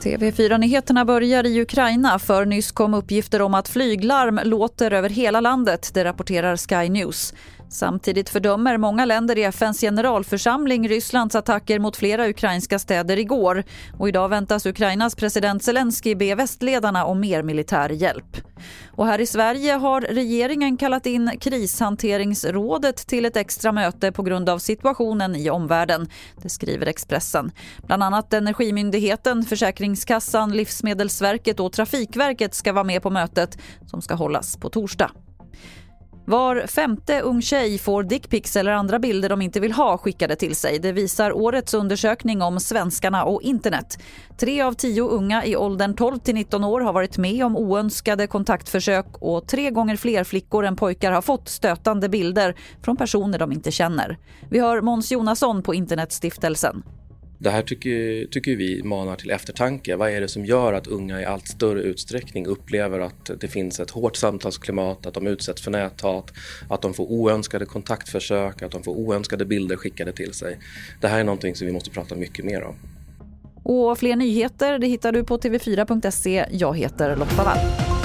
TV4-nyheterna börjar i Ukraina för nyss kom uppgifter om att flyglarm låter över hela landet, det rapporterar Sky News. Samtidigt fördömer många länder i FNs generalförsamling Rysslands attacker mot flera ukrainska städer igår. Och idag väntas Ukrainas president Zelensky be västledarna om mer militär hjälp. Och här i Sverige har regeringen kallat in krishanteringsrådet till ett extra möte på grund av situationen i omvärlden. Det skriver Expressen. Bland annat Energimyndigheten, Försäkringskassan, Livsmedelsverket och Trafikverket ska vara med på mötet som ska hållas på torsdag. Var femte ung tjej får dickpics eller andra bilder de inte vill ha skickade till sig. Det visar årets undersökning om svenskarna och internet. Tre av tio unga i åldern 12 till 19 år har varit med om oönskade kontaktförsök och tre gånger fler flickor än pojkar har fått stötande bilder från personer de inte känner. Vi hör Måns Jonasson på Internetstiftelsen. Det här tycker, tycker vi manar till eftertanke. Vad är det som gör att unga i allt större utsträckning upplever att det finns ett hårt samtalsklimat, att de utsätts för näthat, att de får oönskade kontaktförsök, att de får oönskade bilder skickade till sig. Det här är någonting som vi måste prata mycket mer om. Och fler nyheter det hittar du på tv4.se. Jag heter Lotta Wall.